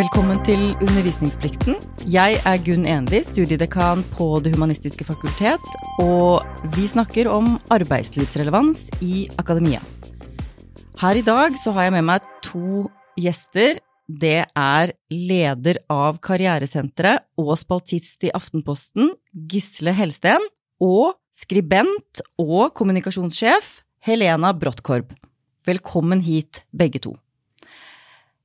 Velkommen til Undervisningsplikten. Jeg er Gunn Enli, studiedekan på Det humanistiske fakultet, og vi snakker om arbeidslivsrelevans i akademia. Her i dag så har jeg med meg to gjester. Det er leder av Karrieresenteret og spaltist i Aftenposten, Gisle Helsten, og skribent og kommunikasjonssjef Helena Brottkorb. Velkommen hit, begge to.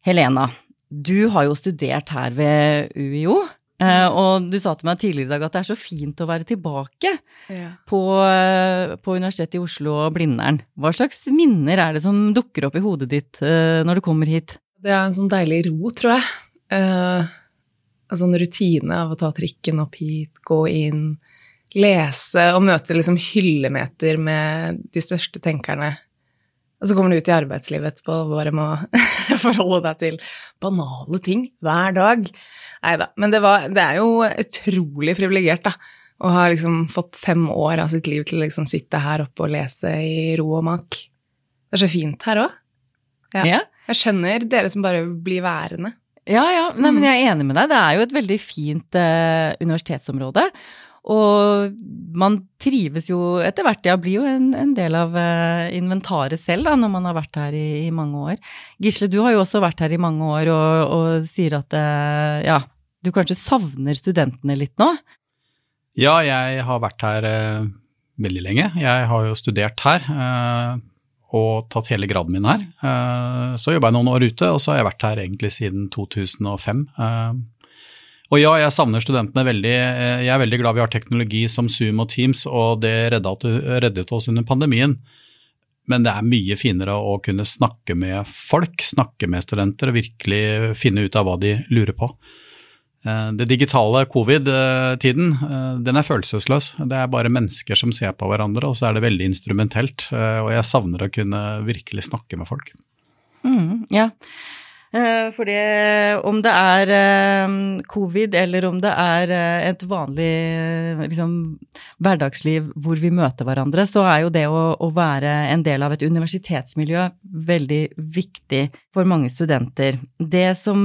Helena, du har jo studert her ved UiO. eh, Og du sa til meg tidligere i dag at det er så fint å være tilbake Ja. på, eh, på Universitetet i Oslo og Blindern. Hva slags minner er det som dukker opp i hodet ditt eh, når du kommer hit? Det er en sånn deilig ro, tror jeg. Eh, en sånn rutine av å ta trikken opp hit, gå inn, lese og møte liksom hyllemeter med de største tenkerne. Og så kommer du ut i arbeidslivet etterpå og bare må forholde deg til banale ting hver dag. Nei da. Men det, var, det er jo utrolig privilegert, da. Å ha liksom fått fem år av sitt liv til å liksom sitte her oppe og lese i ro og mak. Det er så fint her òg. Ja. Ja, Jeg skjønner dere som bare blir værende. ja. ja. Nei, men jeg er enig med deg. Det er jo et veldig fint eh, universitetsområde. Og man trives jo etter hvert. Ja, blir jo en, en del av eh, inventaret selv da, når man har vært her i, i mange år. Gisle, du har jo også vært her i mange år og, og sier at eh, ja, du kanskje savner studentene litt nå? Ja, jeg har vært her eh, veldig lenge. Jeg har jo studert her eh, og tatt hele graden min her. Eh, så jobba jeg noen år ute, og så har jeg vært her egentlig siden 2005. Eh, og ja, jeg savner studentene veldig. Eh, Jeg er veldig glad vi har teknologi som Zoom og Teams, og det reddet, oss under pandemien. Men det er mye finere å kunne snakke med folk, snakke med studenter og virkelig finne ut av hva de lurer på. Eh, Det digitale covid-tiden, eh, den er følelsesløs. Det er bare mennesker som ser på hverandre, og så er det veldig instrumentelt. Og jeg savner å kunne virkelig snakke med folk. Mm, ja. Eh, For det, om det er eh, covid eller om det er eh, et vanlig eh, liksom, hverdagsliv hvor vi møter hverandre, så er jo det å, å være en del av et universitetsmiljø veldig viktig for mange studenter. Det som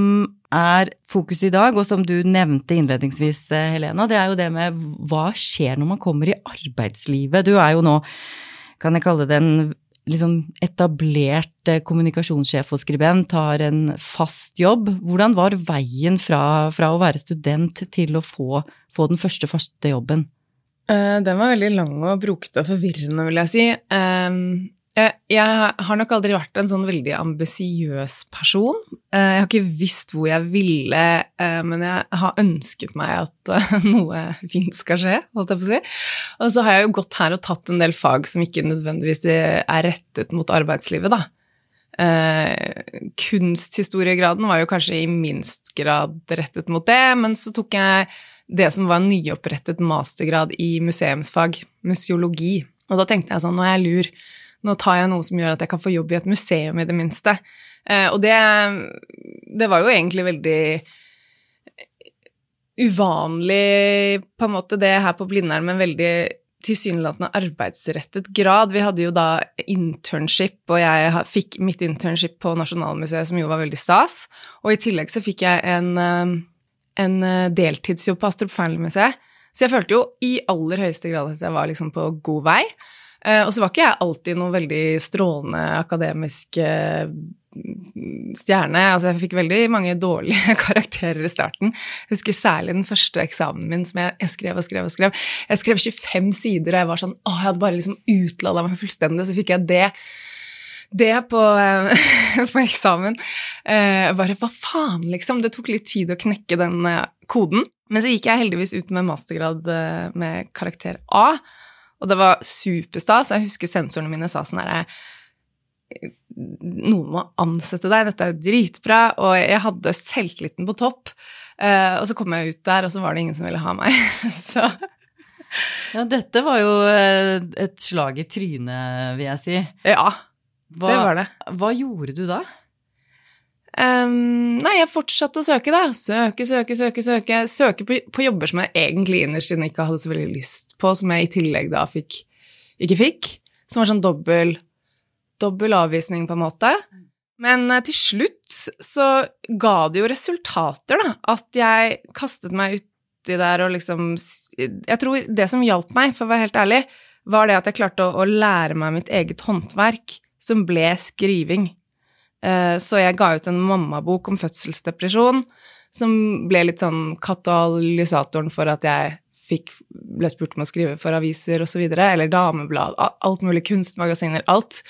er fokus i dag, og som du nevnte innledningsvis, eh, Helena, det er jo det med hva skjer når man kommer i arbeidslivet. Du er jo nå, kan jeg kalle det en liksom etablert eh, kommunikasjonssjef og skribent, har en fast jobb. Hvordan var veien fra, fra å være student til å få, få den første faste jobben? Eh, Den var veldig lang og brokete og forvirrende, vil jeg si. Eh, Jeg, har nok aldri vært en sånn veldig ambisiøs person. Eh, Jeg har ikke visst hvor jeg ville, eh, men jeg har ønsket meg at noe fint skal skje, holdt jeg på å si. Og så har jeg jo gått her og tatt en del fag som ikke nødvendigvis er rettet mot arbeidslivet, da. Kunsthistoriegraden var jo kanskje i minst grad rettet mot det, men så tok jeg det som var en nyopprettet mastergrad i museumsfag, museologi. Og da tenkte jeg sånn, nå er jeg lur, nå tar jeg noe som gjør at jeg kan få jobb i et museum i det minste. Eh, og det, det var jo egentlig veldig uvanlig, på en måte, det her på Blindern, men veldig tilsynelatende arbeidsrettet grad. Vi hadde jo da internship, og jeg fikk mitt internship på Nasjonalmuseet, som jo var veldig stas. Og i tillegg så fikk jeg en, eh, en eh, deltidsjobb på Astrup Fearnley-museet. Så jeg følte jo i aller høyeste grad at jeg var liksom på god vei. Eh, og så var ikke jeg alltid noe veldig strålende akademisk eh, stjerne. Altså, jeg fikk veldig mange dårlige karakterer i starten. Jeg husker særlig den første eksamen min som jeg, jeg skrev og skrev og skrev. Jeg skrev 25 sider, og jeg var sånn Å, jeg hadde bare liksom utlada meg fullstendig, så fikk jeg det. Det på, eh, på eksamen. Eh, bare hva faen, liksom? Det tok litt tid å knekke den koden. Men så gikk jeg heldigvis ut med mastergrad med karakter A. Og det var superstas. Jeg husker sensorene mine sa sånn herre Noen må ansette deg, dette er dritbra. Og jeg hadde selvtilliten på topp. Eh, og så kom jeg ut der, og så var det ingen som ville ha meg. så Ja, dette var jo eh, et slag i trynet, vil jeg si. ja, Hva, det var det. Hva gjorde du da? Ehm, nei, jeg fortsatte å søke, da. Søke, søke, søke. Søke Søke på, på jobber som jeg egentlig innerst inne ikke hadde så veldig lyst på, som jeg i tillegg da fikk ikke fikk. Som var sånn dobbel, dobbel avvisning, på en måte. Men eh, til slutt så ga det jo resultater, da. At jeg kastet meg uti der og liksom Jeg tror det som hjalp meg, for å være helt ærlig, var det at jeg klarte å, å lære meg mitt eget håndverk, som ble skriving. Eh, så jeg ga ut en mammabok om fødselsdepresjon, som ble litt sånn katalysatoren for at jeg fikk, ble spurt om å skrive for aviser osv., eller dameblad, alt mulig, kunstmagasiner, alt.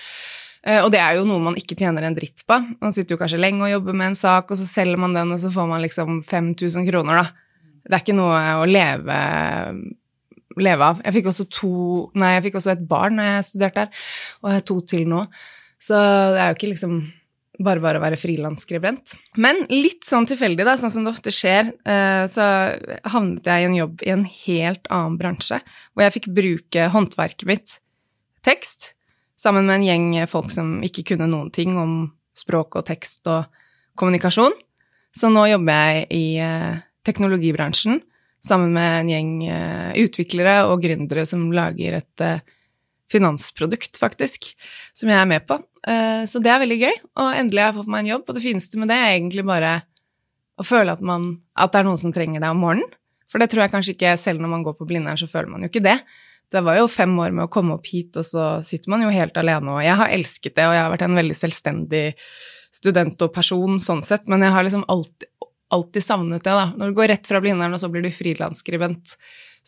Eh, og det er jo noe man ikke tjener en dritt på. Man sitter jo kanskje lenge og jobber med en sak, og så selger man den, og så får man liksom 5000 kroner, da. Det er ikke noe å leve, leve av. Jeg fikk også to Nei, jeg fikk også et barn da jeg studerte her, og jeg har to til nå. Så det er jo ikke liksom bare bare å være frilansskribent. Men litt sånn tilfeldig, da, sånn som det ofte skjer, eh, så havnet jeg i en jobb i en helt annen bransje, hvor jeg fikk bruke håndverket mitt, tekst, sammen med en gjeng folk som ikke kunne noen ting om språk og tekst og kommunikasjon. Så nå jobber jeg i eh, teknologibransjen sammen med en gjeng eh, utviklere og gründere som lager et finansprodukt, faktisk, som jeg er med på. Eh, så det er veldig gøy, og endelig har jeg fått meg en jobb. Og det fineste med det er egentlig bare å føle at, man, at det er noen som trenger deg om morgenen. For det tror jeg kanskje ikke selv når man går på Blindern, så føler man jo ikke det. Det var jo fem år med å komme opp hit, og så sitter man jo helt alene. Og jeg har elsket det, og jeg har vært en veldig selvstendig student og person sånn sett, men jeg har liksom alltid, alltid savnet det, da. Når du går rett fra Blindern, og så blir du frilansskribent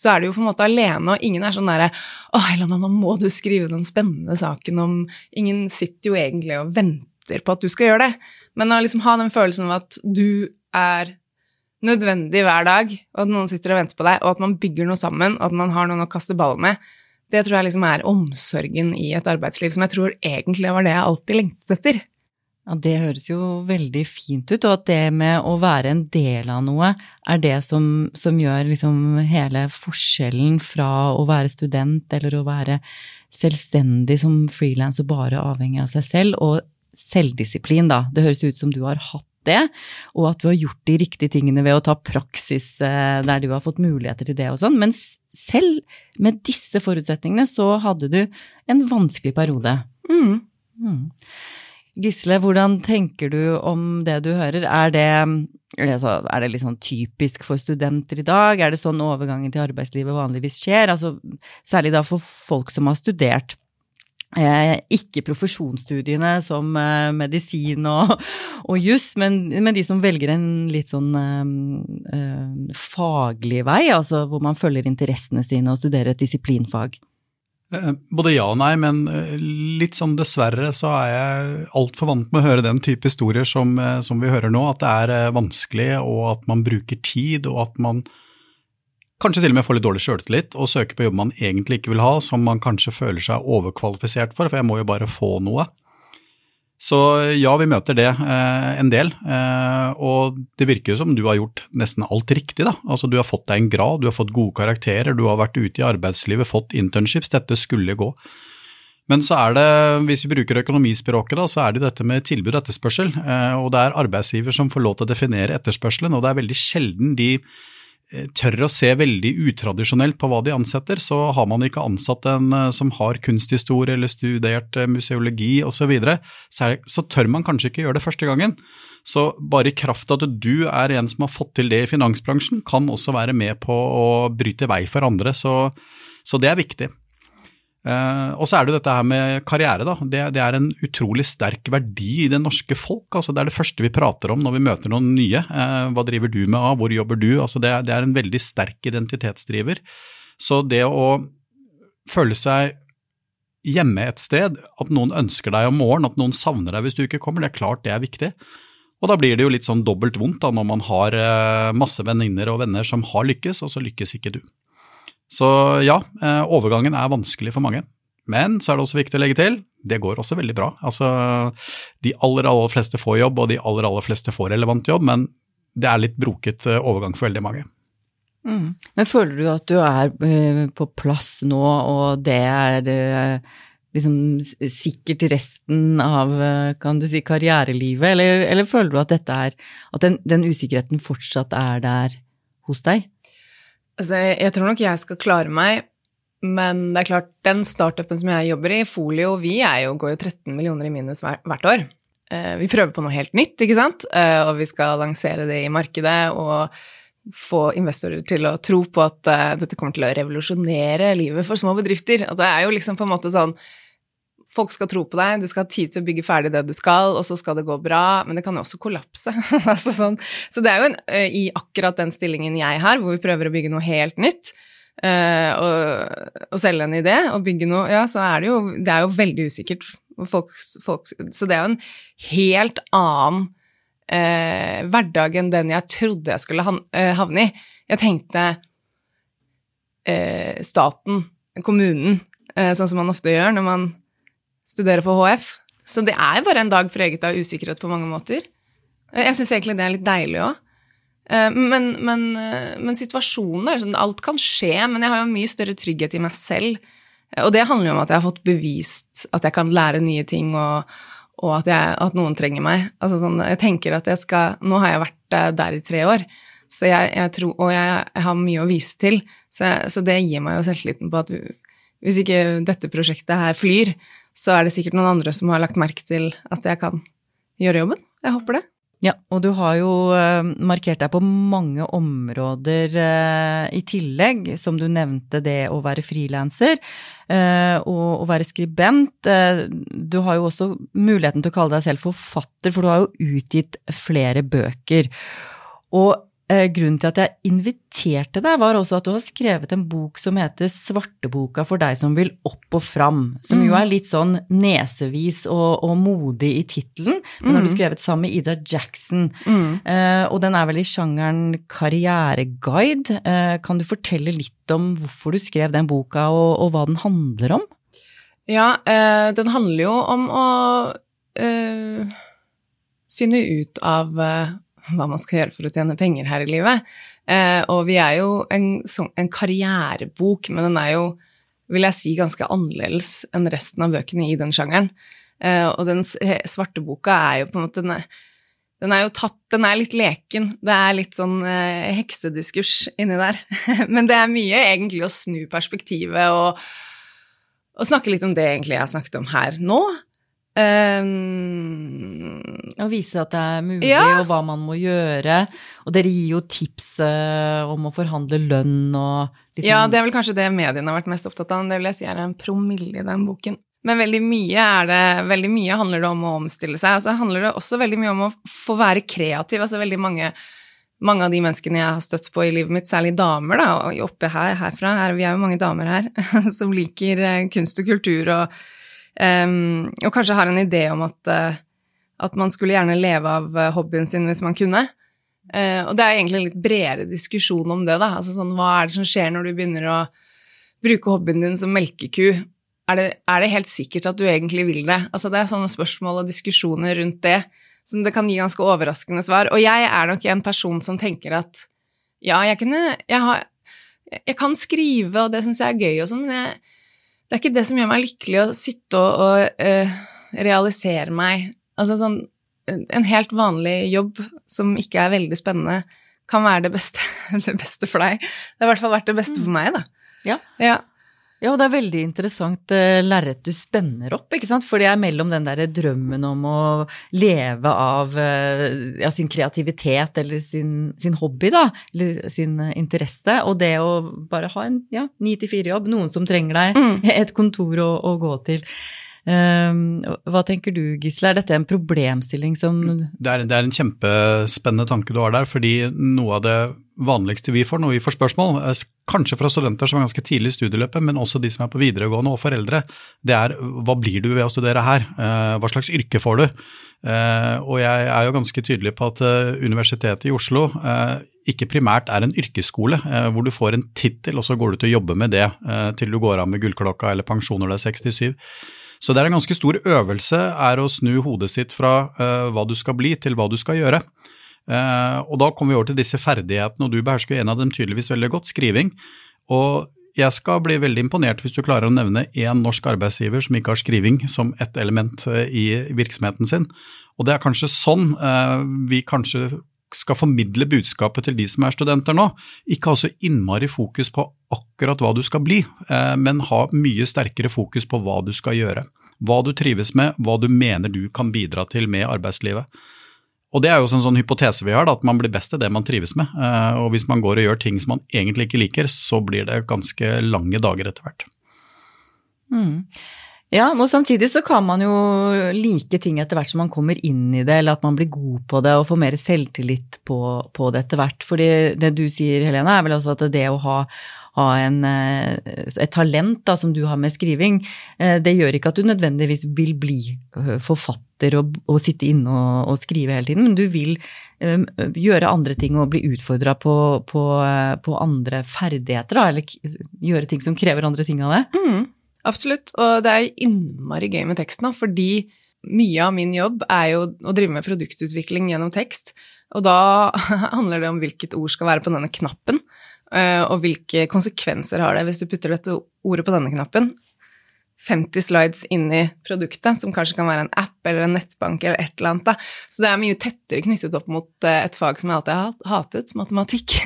så er du jo på en måte alene, og ingen er sånn derre Å, Helena, nå må du skrive den spennende saken om Ingen sitter jo egentlig og venter på at du skal gjøre det, men å liksom ha den følelsen av at du er nødvendig hver dag, og at noen sitter og venter på deg, og at man bygger noe sammen, og at man har noen å kaste ball med, det tror jeg liksom er omsorgen i et arbeidsliv som jeg tror egentlig var det jeg alltid lengtet etter. Ja, Det høres jo veldig fint ut, og at det med å være en del av noe er det som, som gjør liksom hele forskjellen fra å være student eller å være selvstendig som frilans og bare avhengig av seg selv, og selvdisiplin, da. Det høres ut som du har hatt det, og at du har gjort de riktige tingene ved å ta praksis eh, der du har fått muligheter til det og sånn. Men selv med disse forutsetningene så hadde du en vanskelig periode. Mm. Mm. Gisle, hvordan tenker du om det du hører? Er det, er det litt sånn typisk for studenter i dag? Er det sånn overgangen til arbeidslivet vanligvis skjer? Altså, særlig da for folk som har studert. Eh, ikke profesjonsstudiene som eh, medisin og, og juss, men, men, de som velger en litt sånn eh, eh faglig vei, altså hvor man følger interessene sine og studerer et disiplinfag. Eh, både ja og nei, men eh, litt sånn dessverre så er jeg altfor vant med å høre den type historier som, eh, som, vi hører nå. At det er vanskelig, og at man bruker tid, og at man kanskje til og med får litt dårlig sjøltillit og søker på jobb man egentlig ikke vil ha, som man kanskje føler seg overkvalifisert for, for jeg må jo bare få noe. Så ja, vi møter det eh, en del. Eh, og det virker jo som du har gjort nesten alt riktig, da. Altså du har fått deg en grad, du har fått gode karakterer, du har vært ute i arbeidslivet, fått internships. Dette skulle gå. Men så er det, hvis vi bruker økonomispråket, da, så er det dette med tilbud og etterspørsel. Eh, og det er arbeidsgiver som får lov til å definere etterspørselen, og det er veldig sjelden de tør å se veldig utradisjonelt på hva de ansetter, så har man ikke ansatt en eh, som har kunsthistorie eller studert eh, museologi osv., så, videre, så tør man kanskje ikke gjøre det første gangen. Så bare i kraft av at du er en som har fått til det i finansbransjen, kan også være med på å bryte vei for andre, så, så det er viktig. Uh, og så er det dette her med karriere, da. Det, det, er en utrolig sterk verdi i det norske folk. altså Det er det første vi prater om når vi møter noen nye. Uh, hva driver du med, av, hvor jobber du? altså det, det, er en veldig sterk identitetsdriver. Så det å føle seg hjemme et sted, at noen ønsker deg om morgenen, at noen savner deg hvis du ikke kommer, det er klart det er viktig. Og da blir det jo litt sånn dobbelt vondt da, når man har uh, masse venninner og venner som har lykkes, og så lykkes ikke du. Så ja, eh, overgangen er vanskelig for mange. Men så er det også viktig å legge til, det går også veldig bra. Altså, de aller, aller fleste får jobb, og de aller, aller fleste får relevant jobb, men det er litt broket eh, overgang for veldig mange. Mm. Men føler du at du er eh, på plass nå, og det er liksom sikkert resten av kan du si, karrierelivet, eller, eller føler du at dette er At den, den usikkerheten fortsatt er der hos deg? Altså, jeg tror nok jeg skal klare meg, men det er klart, den startupen som jeg jobber i, Folio, vi jo, går jo 13 millioner i minus hvert år. eh, vi prøver på noe helt nytt, ikke sant, eh, og vi skal lansere det i markedet og få investorer til å tro på at uh, dette kommer til å revolusjonere livet for små bedrifter. Og det er jo liksom på en måte sånn Folk skal tro på deg, du skal ha tid til å bygge ferdig det du skal, og så skal det gå bra, men det kan jo også kollapse. altså sånn. Så det er jo en, uh, i akkurat den stillingen jeg har, hvor vi prøver å bygge noe helt nytt, uh, og, og, selge en idé og bygge noe, ja, så er det jo Det er jo veldig usikkert. Folk, folk, så det er jo en helt annen eh, hverdag enn den jeg trodde jeg skulle havne i. Jeg tenkte eh, staten, kommunen, eh, sånn som man ofte gjør når man studerer på HF. Så det er bare en dag preget av usikkerhet på mange måter. Jeg syns egentlig det er litt deilig òg. Eh, men, men, eh, men, situasjonen er sånn Alt kan skje, men jeg har jo mye større trygghet i meg selv. Og det handler jo om at jeg har fått bevist at jeg kan lære nye ting, og, og at, jeg, at, noen trenger meg. Altså sånn, jeg tenker at jeg skal Nå har jeg vært eh, der i tre år, jeg, jeg tror, og jeg, har mye å vise til. Så, så, det gir meg jo selvtilliten på at hvis ikke dette prosjektet her flyr, så er det sikkert noen andre som har lagt merke til at jeg kan gjøre jobben. Jeg håper det. Ja, og du har jo uh, markert deg på mange områder uh, i tillegg, som du nevnte det å være frilanser uh, og å være skribent. du har jo også muligheten til å kalle deg selv forfatter, for du har jo utgitt flere bøker. Og Eh, grunnen til at jeg inviterte deg, var også at du har skrevet en bok som heter Svarteboka for deg som vil opp og fram. Som mm. jo er litt sånn nesevis og, og modig i tittelen. Den har du mm. skrevet sammen med Ida Jackson. Mm. Eh, og den er vel i sjangeren karriereguide. Eh, kan du fortelle litt om hvorfor du skrev den boka, og, og hva den handler om? Ja, eh, den handler jo om å eh, finne ut av eh, hva man skal gjøre for å tjene penger her i livet. Eh, og vi er jo en, en, karrierebok, men den er jo, vil jeg si, ganske annerledes enn resten av bøkene i den sjangeren. Eh, og den svarte boka er jo på en måte den er, den er jo tatt Den er litt leken. Det er litt sånn eh, heksediskurs inni der. men det er mye egentlig å snu perspektivet og, og snakke litt om det egentlig jeg har snakket om her nå. Um, og vise at det er mulig, ja. og hva man må gjøre. Og dere gir jo tips uh, om å forhandle lønn og liksom Ja, det er vel kanskje det mediene har vært mest opptatt av. Det vil jeg si er en promille i den boken. Men veldig mye, er det, veldig mye handler det om å omstille seg. Altså handler det også veldig mye om å få være kreativ. Altså veldig mange, mange av de menneskene jeg har støtt på i livet mitt, særlig damer, da, oppe her, herfra, her, vi er jo mange damer her, som liker eh, kunst og kultur og Um, og kanskje har en idé om at, uh, at, man skulle gjerne leve av uh, hobbyen sin hvis man kunne. Uh, og det er egentlig en litt bredere diskusjon om det, da. Altså sånn, hva er det som skjer når du begynner å bruke hobbyen din som melkeku? Er det, er det helt sikkert at du egentlig vil det? Altså, det er sånne spørsmål og diskusjoner rundt det som det kan gi ganske overraskende svar. Og jeg er nok en person som tenker at ja, jeg kunne Jeg, har, jeg kan skrive, og det syns jeg er gøy og sånn, men jeg det er ikke det som gjør meg lykkelig å sitte og, og uh, realisere meg. Altså sånn En helt vanlig jobb som ikke er veldig spennende, kan være det beste, det beste for deg. Det har i hvert fall vært det beste for meg, da. Ja. ja. Ja, og det er veldig interessant uh, lerret du spenner opp, ikke sant. For det er mellom den derre drømmen om å leve av uh, ja, sin kreativitet eller sin, sin, hobby, da, eller sin uh, interesse, og det å bare ha en ja, ni til fire-jobb, noen som trenger deg, mm. et kontor å, å gå til. Um, hva tenker du, Gisle, er dette en problemstilling som det er, det er, en kjempespennende tanke du har der, fordi noe av det vanligste vi får når vi får spørsmål, kanskje fra studenter som er ganske tidlig i studieløpet, men også de som er på videregående og foreldre, det er hva blir du ved å studere her? Uh, hva slags yrke får du? Uh, og jeg er jo ganske tydelig på at uh, Universitetet i Oslo ikke primært er en yrkesskole hvor du får en tittel, og så går du til å jobbe med det til du går av med gullklokka eller pensjon når du er 67. Så det er en ganske stor øvelse er å snu hodet sitt fra uh, hva du skal bli, til hva du skal gjøre. Uh, og da kommer vi over til disse ferdighetene, og du behersker en av dem tydeligvis veldig godt, skriving. Og jeg skal bli veldig imponert hvis du klarer å nevne én norsk arbeidsgiver som ikke har skriving som et element uh, i virksomheten sin. Og det er kanskje sånn vi kanskje skal formidle budskapet til de som er studenter nå. Ikke ha så innmari fokus på akkurat hva du skal bli, men ha mye sterkere fokus på hva du skal gjøre. hva du trives med, hva du mener du kan bidra til med arbeidslivet. Og det er jo en sånn hypotese vi har, da, at man blir best i det man trives med. Eh, og hvis man går og gjør ting som man egentlig ikke liker, så blir det ganske lange dager etter hvert. Mm. Ja, og samtidig så kan man jo like ting etter hvert som man kommer inn i det, eller at man blir god på det og får mer selvtillit på, på det etter hvert. Fordi det du sier, Helene, er vel også at det å ha ha en, eh, et talent da, som du har med skriving, eh, det gjør ikke at du nødvendigvis vil bli eh, forfatter og, og sitte inne og, og, skrive hele tiden, men du vil gjøre andre ting og bli utfordra på, på, på, andre ferdigheter, da, eller gjøre ting som krever andre ting av det. Mm, absolutt, og det er innmari gøy med tekst nå, fordi mye av min jobb er jo å drive med produktutvikling gjennom tekst, og da handler det om hvilket ord skal være på denne knappen. Eh, og hvilke konsekvenser har det hvis du putter dette ordet på denne knappen? 50 slides inn i produktet, som kanskje kan være en app eller en nettbank eller et eller annet. Da. Så det er mye tettere knyttet opp mot eh, et fag som jeg alltid har hatet, matematikk.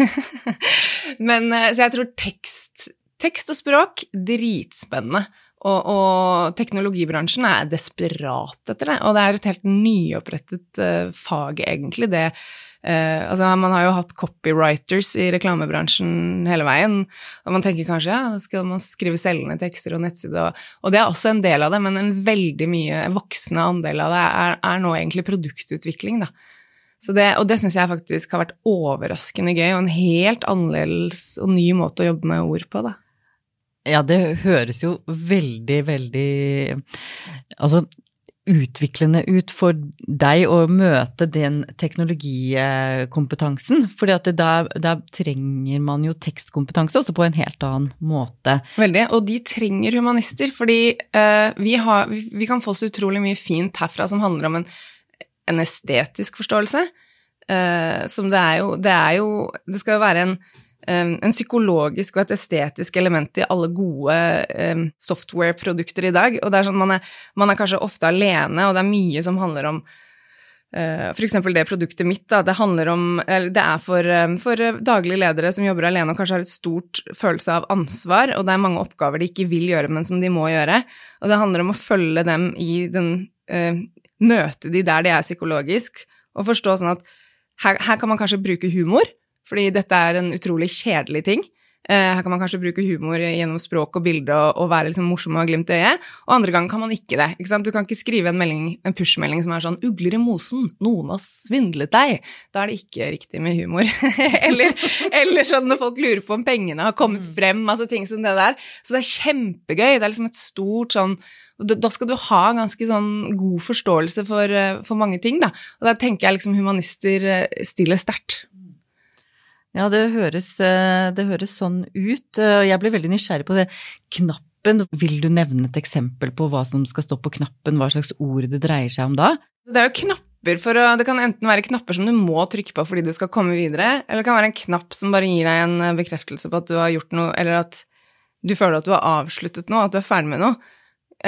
Men, eh, så jeg tror tekst, tekst og språk, dritspennende. Og, og, teknologibransjen er desperat etter det, og det er et helt nyopprettet uh, fag, egentlig, det uh, altså, man har jo hatt copywriters i reklamebransjen hele veien, og man tenker kanskje ja, skal man skrive selgende tekster og nettside, og, og, det er også en del av det, men en veldig mye voksende andel av det er, er nå egentlig produktutvikling, da. Det, og det syns jeg faktisk har vært overraskende gøy, og en helt annerledes og ny måte å jobbe med ord på, da. Ja, det høres jo veldig, veldig Altså, utviklende ut for deg å møte den teknologikompetansen. For der, der, trenger man jo tekstkompetanse, også på en helt annen måte. Veldig, og de trenger humanister, fordi uh, vi, har, vi, vi, kan få så utrolig mye fint herfra som handler om en, en estetisk forståelse. Uh, som det er jo Det er jo Det skal jo være en en psykologisk og et estetisk element i alle gode software-produkter i dag. Og det er sånn man er, man er kanskje ofte alene, og det er mye som handler om uh, for eksempel det produktet mitt, da, det om Det er for, for daglige ledere som jobber alene og kanskje har et stort følelse av ansvar, og det er mange oppgaver de ikke vil gjøre, men som de må gjøre. Og det handler om å følge dem i den uh, Møte de der de er psykologisk, og forstå sånn at her, her kan man kanskje bruke humor fordi dette er en utrolig kjedelig ting. Eh, her kan man kanskje bruke humor gjennom språk og bilde og, og, være liksom morsom og ha glimt i øyet. Og andre ganger kan man ikke det. Ikke sant? du kan ikke skrive en, melding, en push-melding som er sånn 'Ugler i mosen, noen har svindlet deg'. Da er det ikke riktig med humor. eller, eller, sånn når folk lurer på om pengene har kommet mm. frem, altså ting som det der. Så det er kjempegøy. Det er liksom et stort sånn da skal du ha ganske sånn god forståelse for, eh, for mange ting, da. Og der tenker jeg liksom humanister eh, stiller sterkt. Ja, det høres, eh, det høres sånn ut. Eh, jeg ble veldig nysgjerrig på det. Knappen, vil du nevne et eksempel på hva som skal stå på knappen, hva slags ord det dreier seg om da? Det er jo knapper for å Det kan enten være knapper som du må trykke på fordi du skal komme videre, eller det kan være en knapp som bare gir deg en eh, bekreftelse på at du har gjort noe, eller at du føler at du har avsluttet noe, at du er ferdig med noe.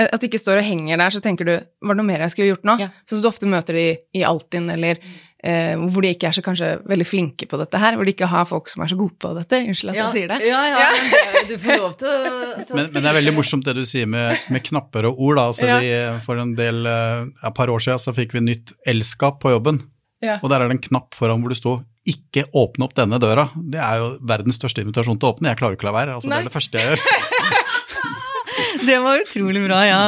At det ikke står og henger der, så tenker du Var det noe mer jeg skulle gjort nå? Ja. Sånn som du ofte møter de i Altinn, eller eh, hvor de ikke er så kanskje veldig flinke på dette her. Hvor de ikke har folk som er så gode på dette. Unnskyld at ja. jeg sier det. Ja, ja, ja. du får lov til til men, men, det er veldig morsomt det du sier med, med knapper og ord. da. Altså, vi, for en del, eh, et par år siden så fikk vi nytt elskap på jobben. Og der er det en knapp foran hvor det står 'ikke åpne opp denne døra'. Det er jo verdens største invitasjon til å åpne. Jeg klarer ikke å la være. Altså, det er det første jeg gjør. Det var utrolig bra, ja.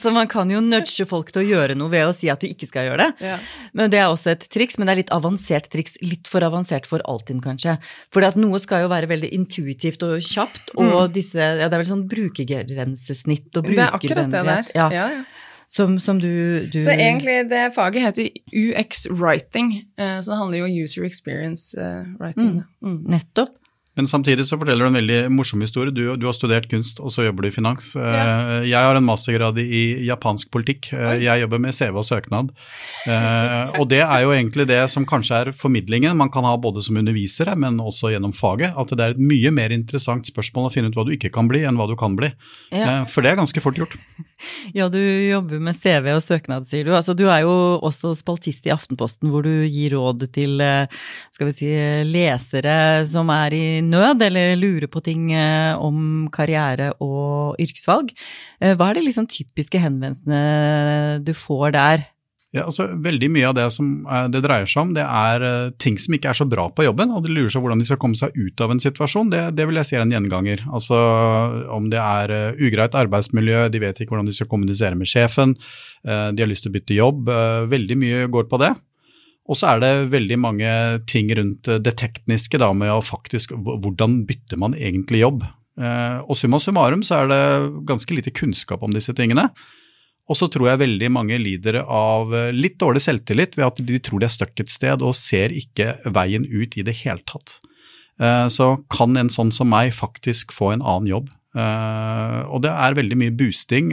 Så man kan jo nudge folk til å gjøre noe ved å si at du ikke skal gjøre det. Ja. Men Det er også et triks, men det er litt avansert triks. Litt for avansert for Altinn, kanskje. For noe skal jo være veldig intuitivt og kjapt, og mm. disse ja, Det er vel sånn brukergrensesnitt og brukervennlighet. Ja. ja, ja. Som, som du, du, Så egentlig det faget heter UX writing, eh, så det handler jo om user experience eh, writing. Mm. Mm. Nettopp. Men samtidig så forteller du en veldig morsom historie. Du, du har studert kunst, og så jobber du i finans. Ja. Eh, jeg har en mastergrad i japansk politikk. Eh. Jeg jobber med CV og søknad. Eh, og det er jo egentlig det som kanskje er formidlingen man kan ha både som undervisere, men også gjennom faget. At det er et mye mer interessant spørsmål å finne ut hva du ikke kan bli, enn hva du kan bli. Ja. For det er ganske fort gjort. Ja, du jobber med CV og søknad, sier du. Altså, du er jo også spaltist i Aftenposten, hvor du gir råd til skal vi si, lesere som er i nød, eller lurer på ting eh, om karriere og yrkesvalg. Eh, hva er de liksom typiske henvendelsene du får der? Ja, altså Veldig mye av det som eh, det dreier seg om, det er ting som ikke er så bra på jobben, og de lurer seg hvordan de skal komme seg ut av en situasjon. Det, det vil jeg si er en gjenganger. Altså Om det er ugreit arbeidsmiljø, de vet ikke hvordan de skal kommunisere med sjefen, de har lyst til å bytte jobb. veldig mye går på det. Og så er det veldig mange ting rundt det tekniske da, med å faktisk Hvordan bytter man egentlig jobb? og summa summarum så er det ganske lite kunnskap om disse tingene. Og så tror jeg veldig mange lider av eh, litt dårlig selvtillit ved at de tror de er stuck et sted og ser ikke veien ut i det hele tatt. Eh, så kan en sånn som meg faktisk få en annen jobb. Eh, og det er veldig mye boosting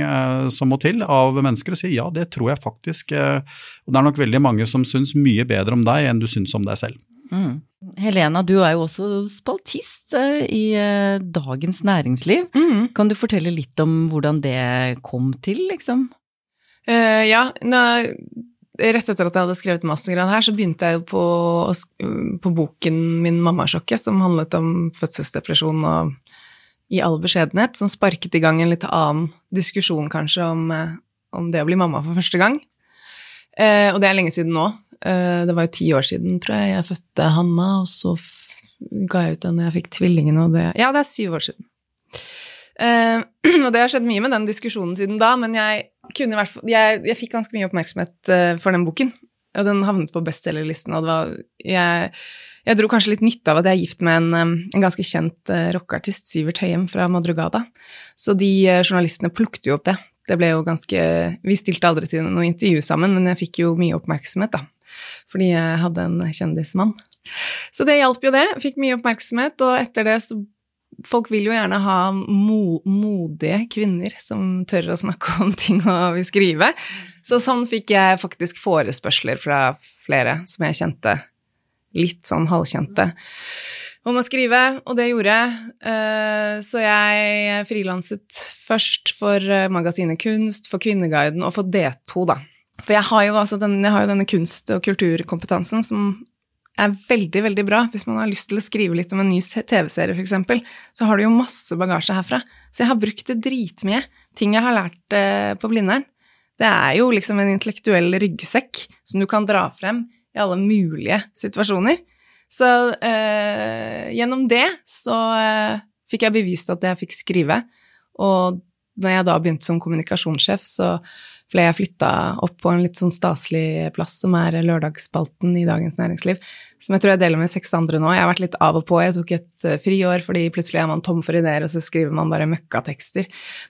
som må til av mennesker å si ja, det tror jeg faktisk. Og det er nok veldig mange som syns mye bedre om deg enn du syns om deg selv. Mm. Helena, du er jo også spaltist i Dagens Næringsliv. Mm. Kan du fortelle litt om hvordan det kom til, liksom? Uh, ja, nå, rett etter at jeg hadde skrevet mastergrad her, så begynte jeg jo på, på boken min 'Mammasjokket', som handlet om fødselsdepresjon og i all beskjedenhet, som sparket i gang en litt annen diskusjon kanskje om, eh, om det å bli mamma for første gang. Eh, og det er lenge siden nå. Eh, det var jo ti år siden, tror jeg, jeg fødte Hanna, og så ga jeg ut den når jeg fikk tvillingene, og det Ja, det er syv år siden. Eh, og det har skjedd mye med den diskusjonen siden da, men jeg jeg, jeg, fikk ganske mye oppmerksomhet uh, for den boken. Og den havnet på bestselgerlisten, og det var jeg, jeg, dro kanskje litt nytte av at jeg er gift med en, en ganske kjent uh, rockeartist, Sivert Høyem fra Madrugada. Så de journalistene plukket jo opp det. Det ble jo ganske Vi stilte aldri til noe intervju sammen, men jeg fikk jo mye oppmerksomhet, da. Fordi jeg hadde en kjendismann. Så det hjalp jo det. Fikk mye oppmerksomhet, og etter det så folk vil jo gjerne ha mo modige kvinner som tør å snakke om ting og vil skrive. Så sånn fikk jeg faktisk forespørsler fra flere som jeg kjente, litt sånn halvkjente, om å skrive, og det gjorde jeg. Eh, så jeg frilanset først for eh, magasinet Kunst, for Kvinneguiden og for D2, da. For jeg har jo, altså den, jeg har jo denne kunst- og kulturkompetansen som er veldig, veldig bra. Hvis man har lyst til å skrive litt om en ny TV-serie, f.eks., så har du jo masse bagasje herfra. Så jeg har brukt det dritmye. Ting jeg har lært eh, på Blindern. Det er jo liksom en intellektuell ryggsekk som du kan dra frem i alle mulige situasjoner. Så øh, gjennom det så øh, fikk jeg bevist at jeg fikk skrive. Og når jeg da begynte som kommunikasjonssjef, så ble jeg flytta opp på en litt sånn staselig plass, som er lørdagsspalten i Dagens Næringsliv som jeg tror jeg deler med seks andre nå. Jeg har vært litt av og på. Jeg tok et uh, friår fordi plutselig er man tom for ideer, og så skriver man bare møkkatekster.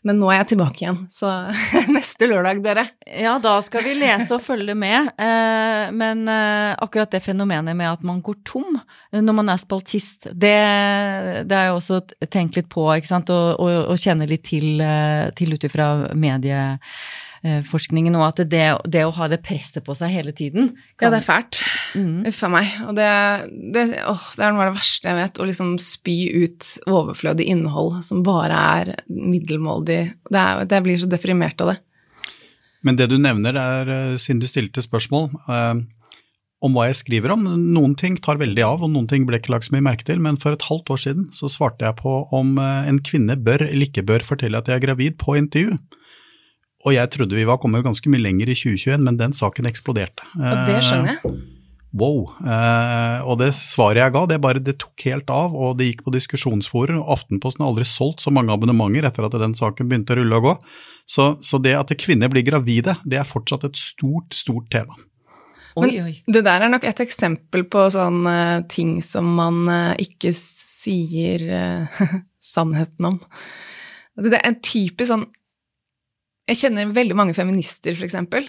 Men nå er jeg tilbake igjen, så neste lørdag, dere. Ja, da skal vi lese og følge med. Uh, men uh, akkurat det fenomenet med at man går tom når man er spaltist, det, det har jeg også tenkt litt på, ikke sant, og, og, og kjenner litt til, til ut ifra medie Eh, forskningen, og at det, det, å ha det presset på seg hele tiden kan... Ja, det er fælt. Mm. Uff a meg. Og det, det, åh, det, er noe av det verste jeg vet, å liksom spy ut overflødig innhold som bare er middelmådig. Det, er, det blir så deprimert av det. Men det du nevner, er, eh, siden du stilte spørsmål eh, om hva jeg skriver om. Noen ting tar veldig av, og noen ting ble ikke lagt så mye merke til. Men for et halvt år siden så svarte jeg på om eh, en kvinne bør eller ikke bør fortelle at jeg er gravid på intervju. Og jeg trodde vi var kommet ganske mye lenger i 2021, men den saken eksploderte. Og det skjønner jeg. Eh, wow. Eh, og det svaret jeg ga, det bare det tok helt av, og det gikk på diskusjonsforum. Aftenposten har aldri solgt så mange abonnementer etter at den saken begynte å rulle og gå. Så, så det at kvinner blir gravide, det er fortsatt et stort, stort tema. Oi, oi. Det der er nok et eksempel på sånne ting som man ikke sier sannheten om. Det er en typisk sånn jeg kjenner veldig mange feminister, eksempel,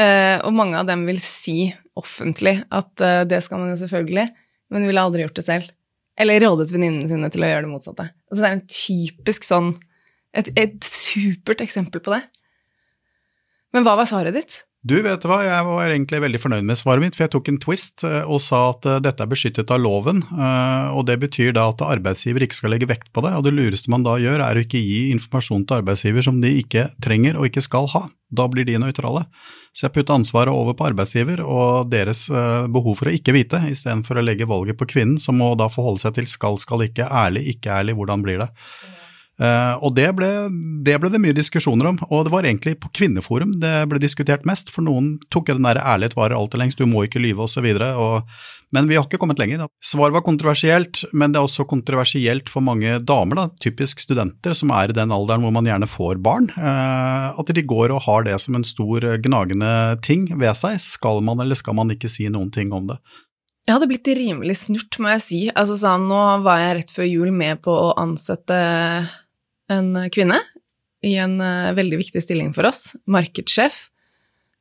uh, og mange av dem vil si offentlig at uh, det skal man jo selvfølgelig, men de ville aldri gjort det selv. Eller rådet venninnene sine til å gjøre det motsatte. Altså, det er en typisk sånn et, et supert eksempel på det. Men hva var svaret ditt? Du, vet du hva, jeg var egentlig veldig fornøyd med svaret mitt, for jeg tok en twist eh, og sa at eh, dette er beskyttet av loven. eh, Og det betyr da at arbeidsgiver ikke skal legge vekt på det. Og det lureste man da gjør, er å ikke gi informasjon til arbeidsgiver som de ikke trenger og ikke skal ha. Da blir de nøytrale. Så jeg putta ansvaret over på arbeidsgiver og deres eh, behov for å ikke vite, istedenfor å legge valget på kvinnen, som må da forholde seg til skal, skal ikke, ærlig, ikke ærlig, hvordan blir det. Eh, og det ble, det ble det mye diskusjoner om, og det var egentlig på Kvinneforum det ble diskutert mest, for noen tok jo den der ærlighet varer alltid lengst, du må ikke lyve osv. Men vi har ikke kommet lenger. Da. Svaret var kontroversielt, men det er også kontroversielt for mange damer, da, typisk studenter som er i den alderen hvor man gjerne får barn, eh, at de går og har det som en stor eh, gnagende ting ved seg. Skal man eller skal man ikke si noen ting om det? Jeg hadde blitt rimelig snurt, må jeg si. Altså sånn, nå var jeg rett før jul med på å ansette en kvinne i en uh, veldig viktig stilling for oss, markedssjef.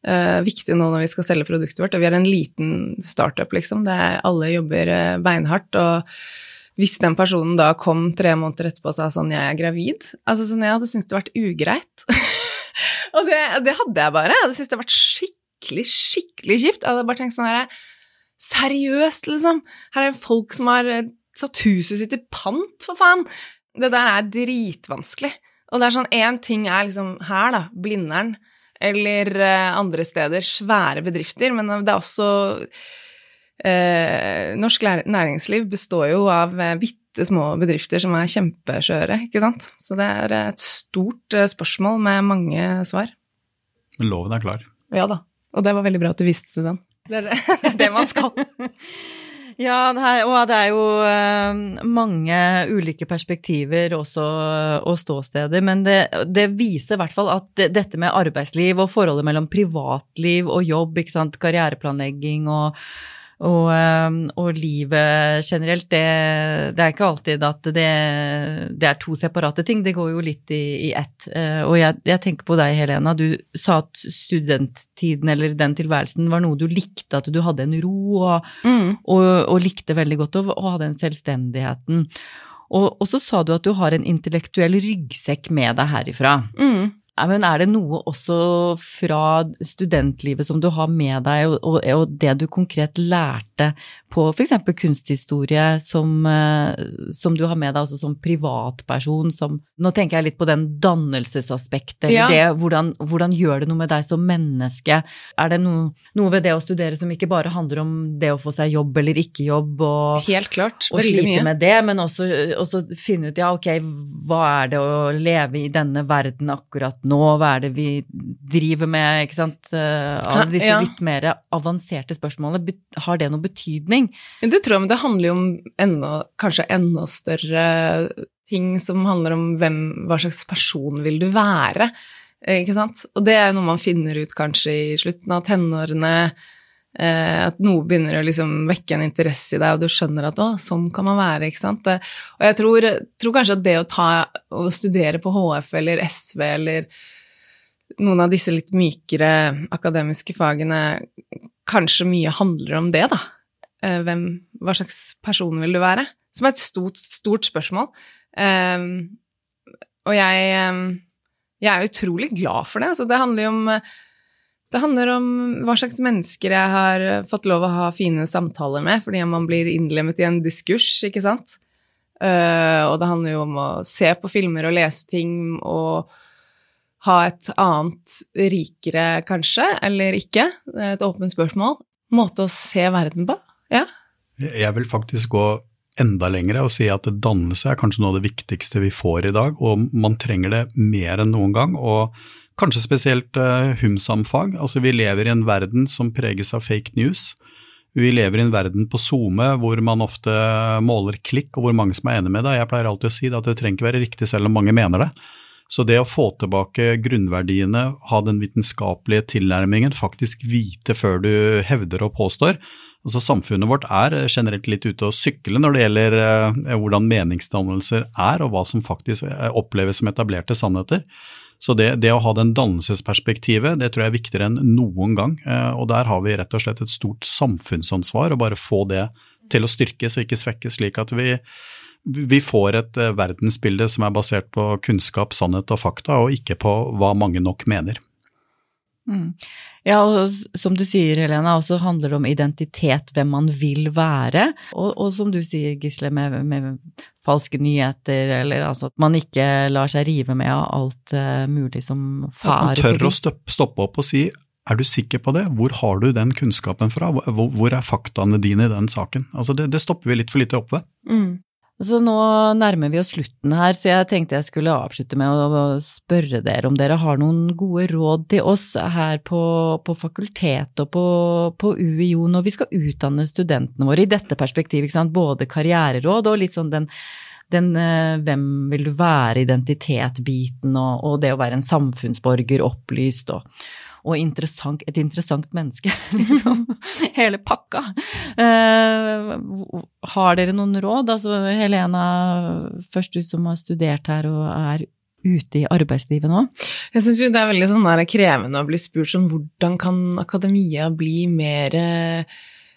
Uh, viktig nå når vi skal selge produktet vårt, og vi er en liten startup, liksom. Er, alle jobber uh, beinhardt, og hvis den personen da kom tre måneder etterpå og sa sånn 'jeg er gravid', altså sånn, jeg hadde syntes det vært ugreit. og det, det, hadde jeg bare. Jeg hadde syntes det hadde vært skikkelig, skikkelig kjipt. Jeg hadde bare tenkt sånn herre Seriøst, liksom! Her er det folk som har satt huset sitt i pant, for faen! Det der er dritvanskelig. Og det er sånn én ting er liksom her, da, Blindern, eller uh, andre steder, svære bedrifter, men det er også uh, Norsk næringsliv består jo av uh, bitte små bedrifter som er kjempeskjøre, ikke sant? Så det er et stort spørsmål med mange svar. Men loven er klar. Ja da. Og det var veldig bra at du viste den. Det er det, det, er det man skal. Ja, det er, og det er jo uh, mange ulike perspektiver også, og ståsteder. Men det, det viser i hvert fall at det, dette med arbeidsliv og forholdet mellom privatliv og jobb, ikke sant, karriereplanlegging og og, og, livet generelt, det, det, er ikke alltid at det, det, er to separate ting. Det går jo litt i, i ett. Og jeg, jeg, tenker på deg, Helena. Du sa at studenttiden eller den tilværelsen var noe du likte, at du hadde en ro og, mm. og, og likte veldig godt å ha den selvstendigheten. Og, så sa du at du har en intellektuell ryggsekk med deg herifra. Mm. Men er det noe også fra studentlivet som du har med deg, og, og det du konkret lærte på f.eks. kunsthistorie, som, eh, som, du har med deg også som privatperson? Som, nå tenker jeg litt på den dannelsesaspektet. Ja. Det, hvordan, hvordan, gjør det noe med deg som menneske? Er det noe, noe, ved det å studere som ikke bare handler om det å få seg jobb eller ikke jobb, og, Helt klart, og slite mye. med det, men også, også finne ut ja, ok, hva er det å leve i denne verden akkurat nå, hva er det vi driver med, ikke sant. Eh, alle disse ja. litt mer avanserte spørsmålene, har det noe betydning? Det tror jeg, men det handler jo om enda, kanskje enda større ting som handler om hvem, hva slags person vil du være, ikke sant. Og det er jo noe man finner ut kanskje i slutten av tenårene. Eh, at noe begynner å liksom vekke en interesse i deg, og du skjønner at å, sånn kan man være. ikke sant? Og jeg tror, tror kanskje at det å ta, å studere på HF eller SV eller noen av disse litt mykere akademiske fagene kanskje mye handler om det, da. Eh, hvem, hva slags person vil du være? Som er et stort, stort spørsmål. Og jeg, jeg er utrolig glad for det. Altså, det handler jo om det handler om hva slags mennesker jeg har fått lov å ha fine samtaler med, fordi man blir innlemmet i en diskurs, ikke sant? Uh, og det handler jo om å se på filmer og lese ting og ha et annet rikere, kanskje, eller ikke. Et åpent spørsmål. Måte å se verden på. Ja. Jeg vil faktisk gå enda lenger og si at dannelse er kanskje noe av det viktigste vi får i dag, og man trenger det mer enn noen gang. og Kanskje spesielt uh, humsam-fag. Altså, vi lever i en verden som preges av fake news. Vi lever i en verden på SoMe hvor man ofte måler klikk, og hvor mange som er enig med deg. Jeg pleier alltid å si at det trenger ikke være riktig selv om mange mener det. Så det å få tilbake grunnverdiene, ha den vitenskapelige tilnærmingen, faktisk vite før du hevder og påstår. Altså Samfunnet vårt er generelt litt ute å sykle når det gjelder eh, hvordan meningsdannelser er, og hva som faktisk eh, oppleves som etablerte sannheter. Så det, det, å ha den dannelsesperspektivet, det tror jeg er viktigere enn noen gang. Eh, og der har vi rett og slett et stort samfunnsansvar, å bare få det til å styrkes og ikke svekkes, slik at vi vi får et eh, verdensbilde som er basert på kunnskap, sannhet og fakta, og ikke på hva mange nok mener. Mm. Ja, og som du sier, Helena, også handler det om identitet, hvem man vil være. Og, og som du sier, Gisle, med, med, falske nyheter, eller altså at man ikke lar seg rive med av alt uh, mulig som farer Ja, man tør å stoppe opp og si er du sikker på det? Hvor har du den kunnskapen fra? Hvor, hvor er faktaene dine i den saken? Altså det, det, stopper vi litt for lite opp ved. Mm. Så nå nærmer vi oss slutten her, så jeg tenkte jeg skulle avslutte med å spørre dere om dere har noen gode råd til oss her på, på fakultetet og på, på, UiO når vi skal utdanne studentene våre i dette perspektivet, både karriereråd og litt sånn den, den eh, hvem vil du være, identitet-biten og, og, det å være en samfunnsborger, opplyst og og interessant, et interessant menneske. Liksom. Hele pakka. Eh, har dere noen råd? Altså, Helena, først du som har studert her og er ute i arbeidslivet nå? Jeg syns jo det er veldig sånn krevende å bli spurt sånn hvordan kan akademia bli mer uh,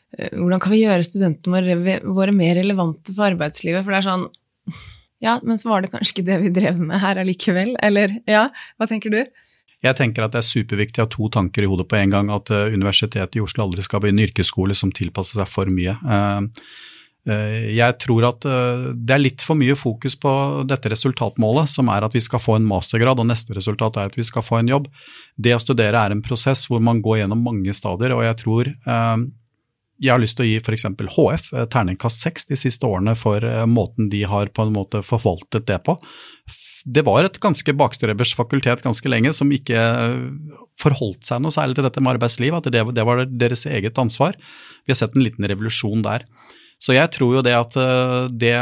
Hvordan kan vi gjøre studentene våre mer relevante for arbeidslivet? For det er sånn Ja, men så var det kanskje ikke det vi drev med her allikevel? Eller ja, hva tenker du? Jeg tenker at det er superviktig å ha to tanker i hodet på en gang. At eh, Universitetet i Oslo aldri skal bli en yrkesskole som tilpasser seg for mye. Eh, eh, jeg tror at det er litt for mye fokus på dette resultatmålet, som er at vi skal få en mastergrad, og neste resultat er at vi skal få en jobb. Det å studere er en prosess hvor man går gjennom mange stadier, og jeg tror jeg har lyst til å gi f.eks. HF terningkast seks de siste årene for måten de har på en måte forvaltet det på det var et ganske bakstrebers fakultet ganske lenge som ikke forholdt seg noe særlig til dette med arbeidsliv, at det, det, var deres eget ansvar. Vi har sett en liten revolusjon der. Så jeg tror jo det at eh, det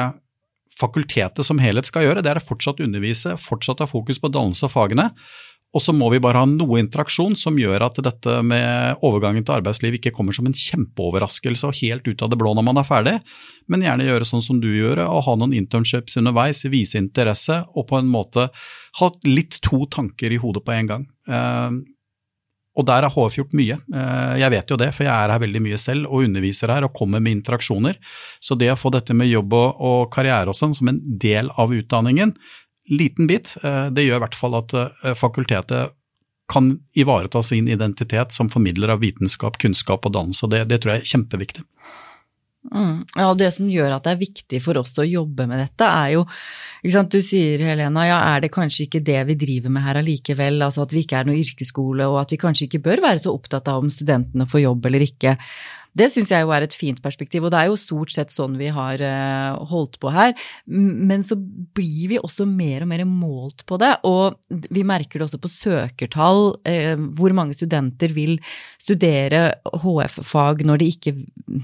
fakultetet som helhet skal gjøre, det er å fortsatt undervise, fortsatt ha fokus på dannelse og fagene, og så må vi bare ha noe interaksjon som gjør at dette med overgangen til arbeidsliv ikke kommer som en kjempeoverraskelse og helt ut av det blå når man er ferdig, men gjerne gjøre sånn som du gjør, og ha noen internships underveis, vise interesse og på en måte ha litt to tanker i hodet på en gang. Eh, og der har HF gjort mye. Eh, jeg vet jo det, for jeg er her veldig mye selv og underviser her og kommer med interaksjoner. Så det å få dette med jobb og karriere og sånn som en del av utdanningen, liten bit. Eh, det gjør i hvert fall at eh, fakultetet kan ivareta sin identitet som formidler av vitenskap, kunnskap og dannelse. Det, det tror jeg er kjempeviktig. Mm. Ja, og det som gjør at det er viktig for oss å jobbe med dette, er jo ikke sant, Du sier, Helena, ja, er det kanskje ikke det vi driver med her allikevel? Altså at vi ikke er noe yrkesskole, og at vi kanskje ikke bør være så opptatt av om studentene får jobb eller ikke. Det syns jeg jo er et fint perspektiv, og det er jo stort sett sånn vi har uh, holdt på her. Men så blir vi også mer og mer målt på det, og vi merker det også på søkertall. Uh, hvor mange studenter vil studere HF-fag når de ikke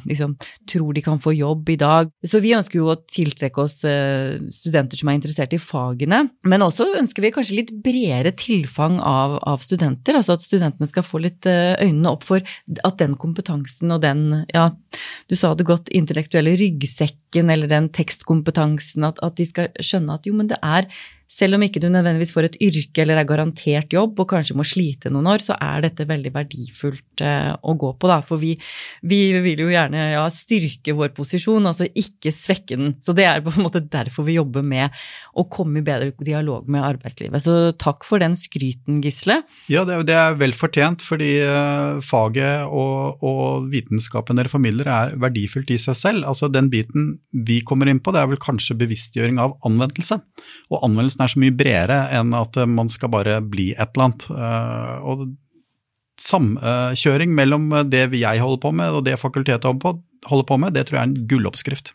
liksom, tror de kan få jobb i dag. Så vi ønsker jo å tiltrekke oss uh, studenter som er interessert i fagene, men også ønsker vi kanskje litt bredere tilfang av, av studenter. Altså at studentene skal få litt øynene opp for at den kompetansen og den ja, du sa det godt, intellektuelle ryggsekken eller den tekstkompetansen, at, at de skal skjønne at jo, men det er selv om ikke du nødvendigvis får et yrke eller er garantert jobb og kanskje må slite noen år, så er dette veldig verdifullt eh, å gå på, da. For vi, vi vil jo gjerne ja, styrke vår posisjon, altså ikke svekke den. Så det er på en måte derfor vi jobber med å komme i bedre dialog med arbeidslivet. Så takk for den skryten, Gisle. Ja, det, det er vel fortjent, fordi uh, faget og, og, vitenskapen dere formidler er verdifullt i seg selv. Altså den biten vi kommer inn på, det er vel kanskje bevisstgjøring av anvendelse. Og anvendelsen er så mye bredere enn at eh, man skal bare bli et eller annet. Eh, og samkjøring mellom det jeg holder på med og det fakultetet holder på med, det tror jeg er en gulloppskrift.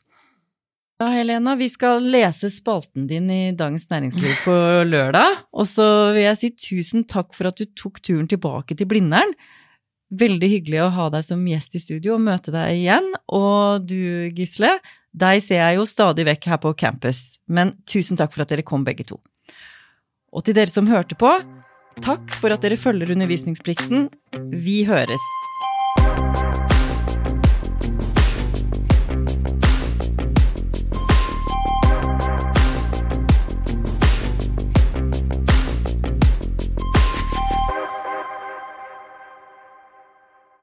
Ja, Helena, vi skal lese spalten din i Dagens Næringsliv på lørdag. Og så vil jeg si tusen takk for at du tok turen tilbake til Blindern. Veldig hyggelig å ha deg som gjest i studio og møte deg igjen. Og du, Gisle, deg ser jeg jo stadig vekk her på campus, men tusen takk for at dere kom begge to. Og til dere som hørte på, takk for at dere følger undervisningsplikten. Vi høres.